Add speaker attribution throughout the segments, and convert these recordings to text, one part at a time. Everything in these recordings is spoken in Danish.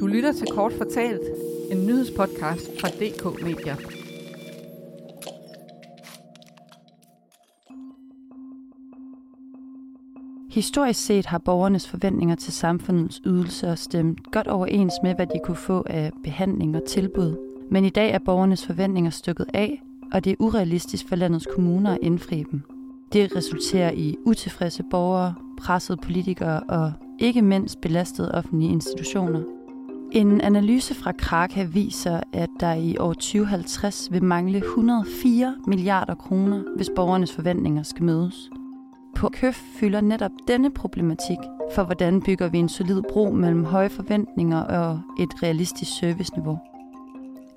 Speaker 1: Du lytter til Kort Fortalt, en nyhedspodcast fra DK Media.
Speaker 2: Historisk set har borgernes forventninger til samfundets ydelser stemt godt overens med, hvad de kunne få af behandling og tilbud. Men i dag er borgernes forventninger stykket af, og det er urealistisk for landets kommuner at indfri dem. Det resulterer i utilfredse borgere, pressede politikere og ikke mindst belastede offentlige institutioner. En analyse fra Kraka viser, at der i år 2050 vil mangle 104 milliarder kroner, hvis borgernes forventninger skal mødes. På KØF fylder netop denne problematik for, hvordan bygger vi en solid bro mellem høje forventninger og et realistisk serviceniveau.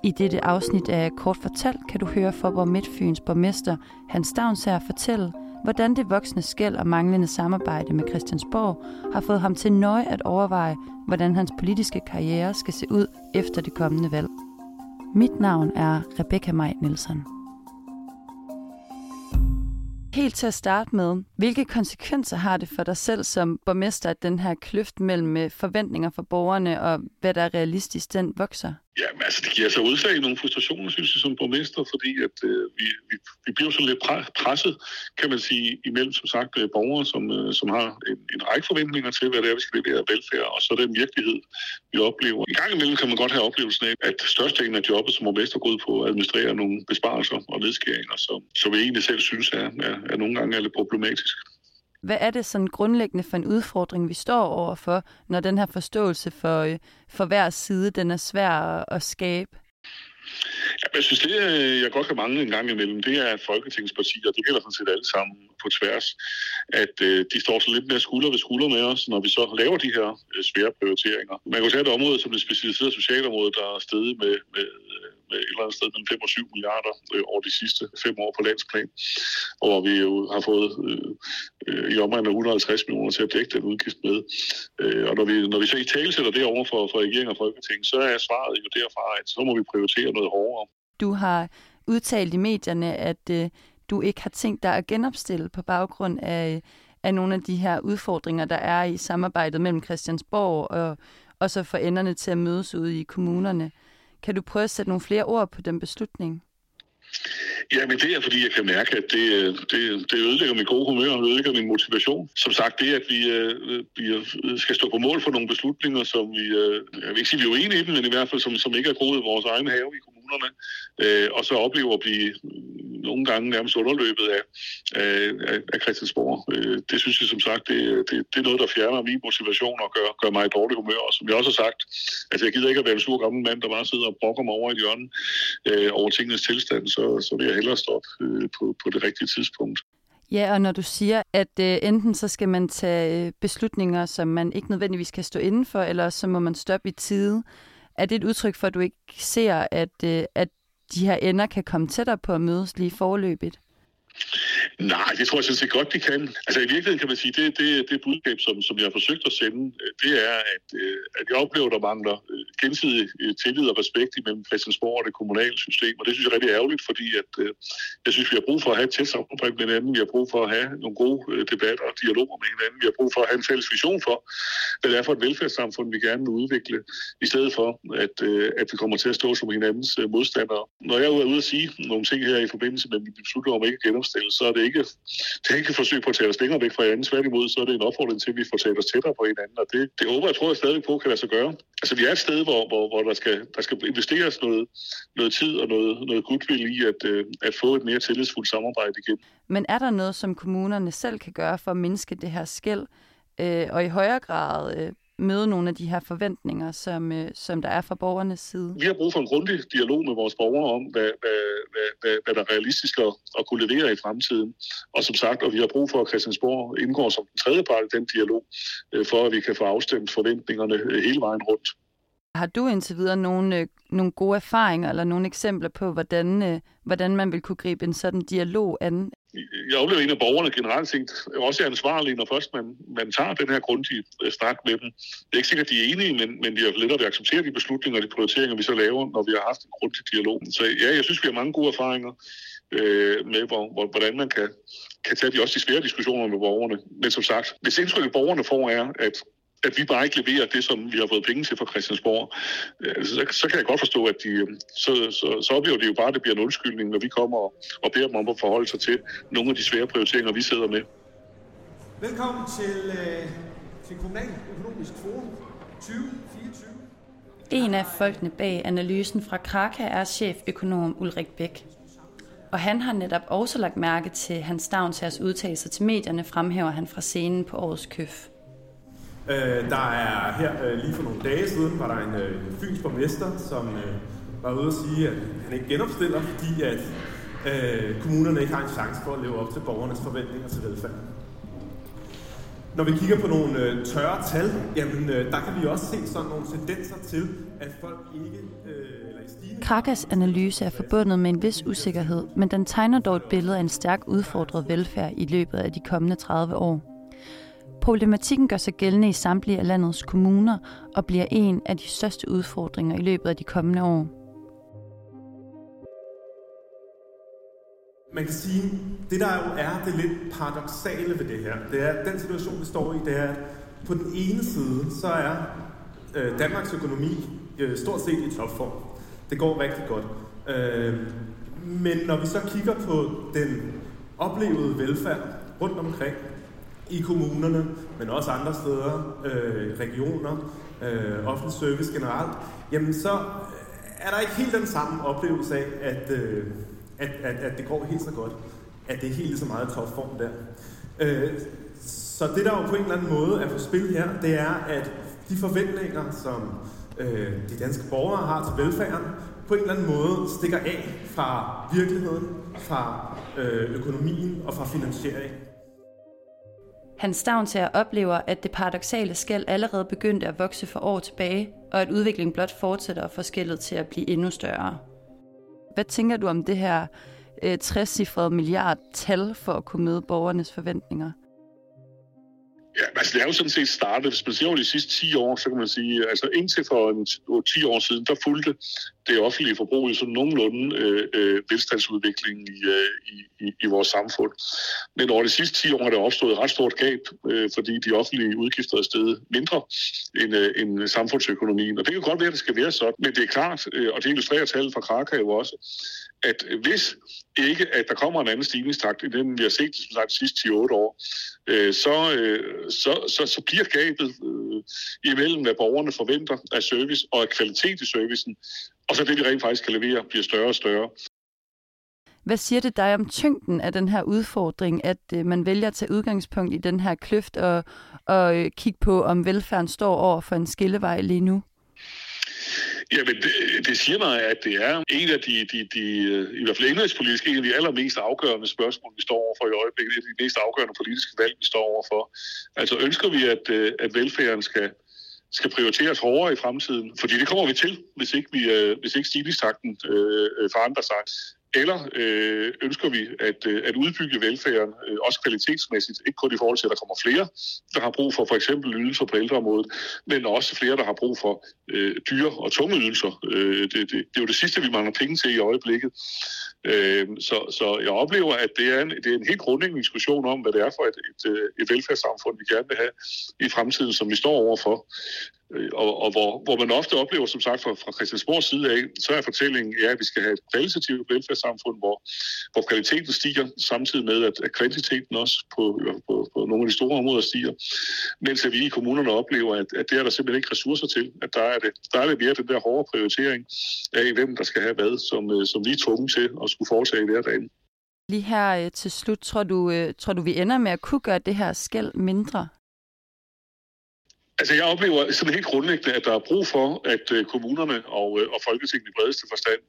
Speaker 2: I dette afsnit af Kort Fortalt kan du høre for Midtfyns borgmester Hans Stavnsager fortælle, hvordan det voksne skæld og manglende samarbejde med Christiansborg har fået ham til nøje at overveje, hvordan hans politiske karriere skal se ud efter det kommende valg. Mit navn er Rebecca Maj Nielsen. Helt til at starte med, hvilke konsekvenser har det for dig selv som borgmester, at den her kløft mellem øh, forventninger for borgerne og hvad der er realistisk, den vokser?
Speaker 3: Ja, men altså, det giver sig udslag i nogle frustrationer, synes jeg, som borgmester, fordi at, øh, vi, vi, vi bliver så lidt presset, kan man sige, imellem, som sagt, øh, borgere, som, øh, som har en, en række forventninger til, hvad det er, vi skal levere velfærd, og så den virkelighed, vi oplever. I gang imellem kan man godt have oplevelsen af, at størstedelen af jobbet som borgmester går ud på at administrere nogle besparelser og nedskæringer, som, som vi egentlig selv synes er, er, er nogle gange er lidt problematisk.
Speaker 2: Hvad er det sådan grundlæggende for en udfordring, vi står overfor, når den her forståelse for, øh, for hver side, den er svær at skabe?
Speaker 3: Ja, jeg synes, det øh, jeg godt kan mangle en gang imellem, det er, at Folketingspartier, det gælder sådan set alle sammen på tværs, at øh, de står så lidt mere skulder ved skulder med os, når vi så laver de her øh, svære prioriteringer. Man kan jo tage et område som det specialiserede socialområde, der er stedet med, med øh, med et eller andet sted mellem 5 og 7 milliarder øh, over de sidste fem år på landsplan, og hvor vi jo har fået øh, øh i omegnen af 150 millioner til at dække den udgift med. Øh, og når vi, når vi så i tale sætter det over for, for regeringen og folketing, så er svaret jo derfra, at så må vi prioritere noget hårdere.
Speaker 2: Du har udtalt i medierne, at øh, du ikke har tænkt dig at genopstille på baggrund af, af nogle af de her udfordringer, der er i samarbejdet mellem Christiansborg og, og så for enderne til at mødes ude i kommunerne. Kan du prøve at sætte nogle flere ord på den beslutning?
Speaker 3: Ja, men det er, fordi jeg kan mærke, at det, det, det ødelægger min gode humør og ødelægger min motivation. Som sagt, det, at vi, øh, vi skal stå på mål for nogle beslutninger, som vi, øh, jeg vil ikke sige, vi er uenige i dem, men i hvert fald, som, som ikke er groet i vores egen have i kommunerne, øh, og så oplever at blive nogle gange nærmest underløbet af, af, af Christiansborg. Øh, det synes jeg som sagt, det, det, det er noget, der fjerner min motivation og gør, gør mig i dårlig humør. Og som jeg også har sagt, altså jeg gider ikke at være en sur gammel mand, der bare sidder og brokker mig over i hjørnet øh, over tingens tilstand, så, så vil jeg hellere stoppe øh, på, på det rigtige tidspunkt.
Speaker 2: Ja, og når du siger, at øh, enten så skal man tage øh, beslutninger, som man ikke nødvendigvis kan stå inden for, eller så må man stoppe i tide, er det et udtryk for, at du ikke ser, at, øh, at de her ender kan komme tættere på at mødes lige forløbigt?
Speaker 3: Nej, det tror jeg sådan set godt, de kan. Altså i virkeligheden kan man sige, det, det, det budskab, som, som jeg har forsøgt at sende, øh, det er, at, øh, at jeg oplever, der mangler øh, gensidig tillid og respekt imellem Christiansborg og det kommunale system. Og det synes jeg er rigtig ærgerligt, fordi at, jeg synes, vi har brug for at have et tæt samarbejde med hinanden. Vi har brug for at have nogle gode debatter og dialoger med hinanden. Vi har brug for at have en fælles vision for, hvad det er for et velfærdssamfund, vi gerne vil udvikle, i stedet for, at, at vi kommer til at stå som hinandens modstandere. Når jeg er ude at sige nogle ting her i forbindelse med at vi beslutter om ikke at genopstille, så er det ikke, det er ikke et forsøg på at tage os længere væk fra hinanden. Tværtimod, så er det en opfordring til, at vi får talt os tættere på hinanden, og det, det håber jeg tror jeg stadig på kan lade sig gøre. Altså, vi er et sted, hvor, hvor, hvor der, skal, der skal investeres noget, noget tid og noget, noget goodwill i at, øh, at få et mere tillidsfuldt samarbejde igen.
Speaker 2: Men er der noget, som kommunerne selv kan gøre for at mindske det her skæld, øh, og i højere grad øh, møde nogle af de her forventninger, som, øh, som der er fra borgernes side?
Speaker 3: Vi har brug for en grundig dialog med vores borgere om, hvad, hvad, hvad, hvad, hvad der er realistisk at, at kunne levere i fremtiden. Og som sagt, og vi har brug for, at Christiansborg indgår som den tredje part i den dialog, øh, for at vi kan få afstemt forventningerne øh, hele vejen rundt.
Speaker 2: Har du indtil videre nogle, øh, nogle gode erfaringer eller nogle eksempler på, hvordan, øh, hvordan man vil kunne gribe en sådan dialog an?
Speaker 3: Jeg oplever, en af borgerne generelt set også er ansvarlig, når først man, man tager den her grundige øh, snak med dem. Det er ikke sikkert, at de er enige, men, men de har lettere ved at acceptere de beslutninger og de prioriteringer, vi så laver, når vi har haft en grundig dialog. Så ja, jeg synes, vi har mange gode erfaringer øh, med, hvor, hvor, hvordan man kan, kan tage de også de svære diskussioner med borgerne. Men som sagt, hvis indtrykket borgerne får er, at at vi bare ikke leverer det, som vi har fået penge til fra Christiansborg, øh, så, så kan jeg godt forstå, at de, øh, så, så, så oplever de jo bare, at det bliver en undskyldning, når vi kommer og, og beder dem om at forholde sig til nogle af de svære prioriteringer, vi sidder med.
Speaker 4: Velkommen til, øh, til Kommunal Økonomisk Forum 2024.
Speaker 2: En af folkene bag analysen fra Kraka er cheføkonom Ulrik Bæk. Og han har netop også lagt mærke til Hans Stavnsers udtalelser til medierne, fremhæver han fra scenen på årets køf.
Speaker 5: Øh, der er her øh, lige for nogle dage siden, var der en, øh, en fyns borgmester, som øh, var ude at sige, at han ikke genopstiller, fordi at øh, kommunerne ikke har en chance for at leve op til borgernes forventninger til velfærd. Når vi kigger på nogle øh, tørre tal, jamen, øh, der kan vi også se sådan nogle tendenser til, at folk ikke... Øh, eller i stigende...
Speaker 2: Krakas analyse er forbundet med en vis usikkerhed, men den tegner dog et billede af en stærk udfordret velfærd i løbet af de kommende 30 år. Problematikken gør sig gældende i samtlige af landets kommuner og bliver en af de største udfordringer i løbet af de kommende år.
Speaker 5: Man kan sige, det der jo er det lidt paradoxale ved det her, det er, at den situation, vi står i, det er, at på den ene side, så er øh, Danmarks økonomi øh, stort set i topform. Det går rigtig godt. Øh, men når vi så kigger på den oplevede velfærd rundt omkring i kommunerne, men også andre steder, øh, regioner, øh, offentlig service generelt, jamen så øh, er der ikke helt den samme oplevelse af, at, øh, at, at, at det går helt så godt. At det er helt så meget topform der. Øh, så det der jo på en eller anden måde er på spil her, det er, at de forventninger, som øh, de danske borgere har til velfærden, på en eller anden måde stikker af fra virkeligheden, fra øh, økonomien og fra finansieringen.
Speaker 2: Hans Stavnsager oplever, at det paradoxale skæld allerede begyndte at vokse for år tilbage, og at udviklingen blot fortsætter og får skældet til at blive endnu større. Hvad tænker du om det her øh, 60-cifrede milliard-tal for at kunne møde borgernes forventninger?
Speaker 3: Ja, altså det er jo sådan set startet. Hvis man ser over de sidste 10 år, så kan man sige, altså indtil for en, 10 år siden, der fulgte det offentlige forbrug i sådan nogenlunde øh, øh, velstandsudviklingen i, øh, i, i vores samfund. Men over de sidste 10 år er der opstået et ret stort gab, øh, fordi de offentlige udgifter er steget mindre end, øh, end samfundsøkonomien. Og det kan godt være, at det skal være sådan, men det er klart, øh, og det illustrerer tallet fra Krakow også, at hvis ikke, at der kommer en anden stigningstakt i den, vi har set som sagt, de sidste 10-8 år, øh, så, øh, så, så, så bliver gabet øh, imellem, hvad borgerne forventer af service og af kvalitet i servicen, og så det, vi rent faktisk kan levere, bliver større og større.
Speaker 2: Hvad siger det dig om tyngden af den her udfordring, at øh, man vælger at tage udgangspunkt i den her kløft og, og øh, kigge på, om velfærden står over for en skillevej lige nu?
Speaker 3: Jamen, det, det siger mig, at det er en af de, de, de i hvert fald indrigspolitiske, en af de allermest afgørende spørgsmål, vi står overfor i øjeblikket. Det er de mest afgørende politiske valg, vi står overfor. Altså, ønsker vi, at, øh, at velfærden skal, skal prioriteres hårdere i fremtiden? Fordi det kommer vi til, hvis ikke, vi, øh, hvis ikke stigningstakten øh, øh forandrer sig. Eller øh, ønsker vi at, øh, at udbygge velfærden, øh, også kvalitetsmæssigt, ikke kun i forhold til, at der kommer flere, der har brug for for eksempel ydelser på ældreområdet, men også flere, der har brug for øh, dyre og tunge ydelser. Øh, det, det, det er jo det sidste, vi mangler penge til i øjeblikket. Øh, så, så jeg oplever, at det er, en, det er en helt grundlæggende diskussion om, hvad det er for et, et, øh, et velfærdssamfund, vi gerne vil have i fremtiden, som vi står overfor. Øh, og, og hvor, hvor man ofte oplever, som sagt, fra, fra Christiansborgs side af, så er fortællingen, ja, at vi skal have et kvalitativt velfærdssamfund, hvor, hvor kvaliteten stiger, samtidig med, at, at kvantiteten også på, på, på nogle af de store områder stiger. Mens at vi i kommunerne oplever, at, at det er der simpelthen ikke ressourcer til. At der er det, der er det mere den der hårde prioritering af, hvem der skal have hvad, som, øh, som vi er tvunget til at skulle foretage i hverdagen.
Speaker 2: Lige her øh, til slut, tror du, tror du, vi ender med at kunne gøre det her skæld mindre?
Speaker 3: Altså jeg oplever sådan helt grundlæggende, at der er brug for, at øh, kommunerne og, øh, og Folketinget i bredeste forstand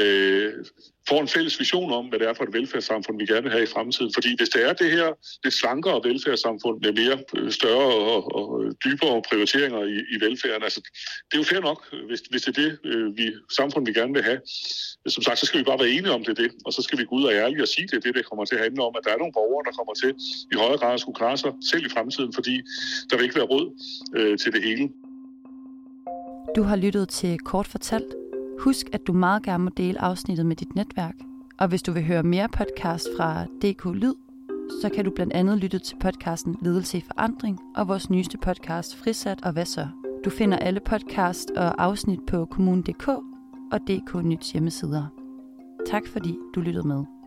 Speaker 3: øh, får en fælles vision om, hvad det er for et velfærdssamfund, vi gerne vil have i fremtiden. Fordi hvis det er det her lidt slankere velfærdssamfund med mere øh, større og, og dybere prioriteringer i, i velfærden, altså det er jo fair nok, hvis, hvis det er det øh, vi, samfund, vi gerne vil have. Som sagt, så skal vi bare være enige om det, det og så skal vi gå ud og ærligt og sige det, det, det kommer til at handle om, at der er nogle borgere, der kommer til i højere grad at skulle klare sig selv i fremtiden, fordi der vil ikke være råd øh, til det hele.
Speaker 2: Du har lyttet til Kort Fortalt, Husk, at du meget gerne må dele afsnittet med dit netværk. Og hvis du vil høre mere podcast fra DK Lyd, så kan du blandt andet lytte til podcasten Ledelse i Forandring og vores nyeste podcast Frisat og Hvad så? Du finder alle podcast og afsnit på kommunen.dk og DK Nyts hjemmesider. Tak fordi du lyttede med.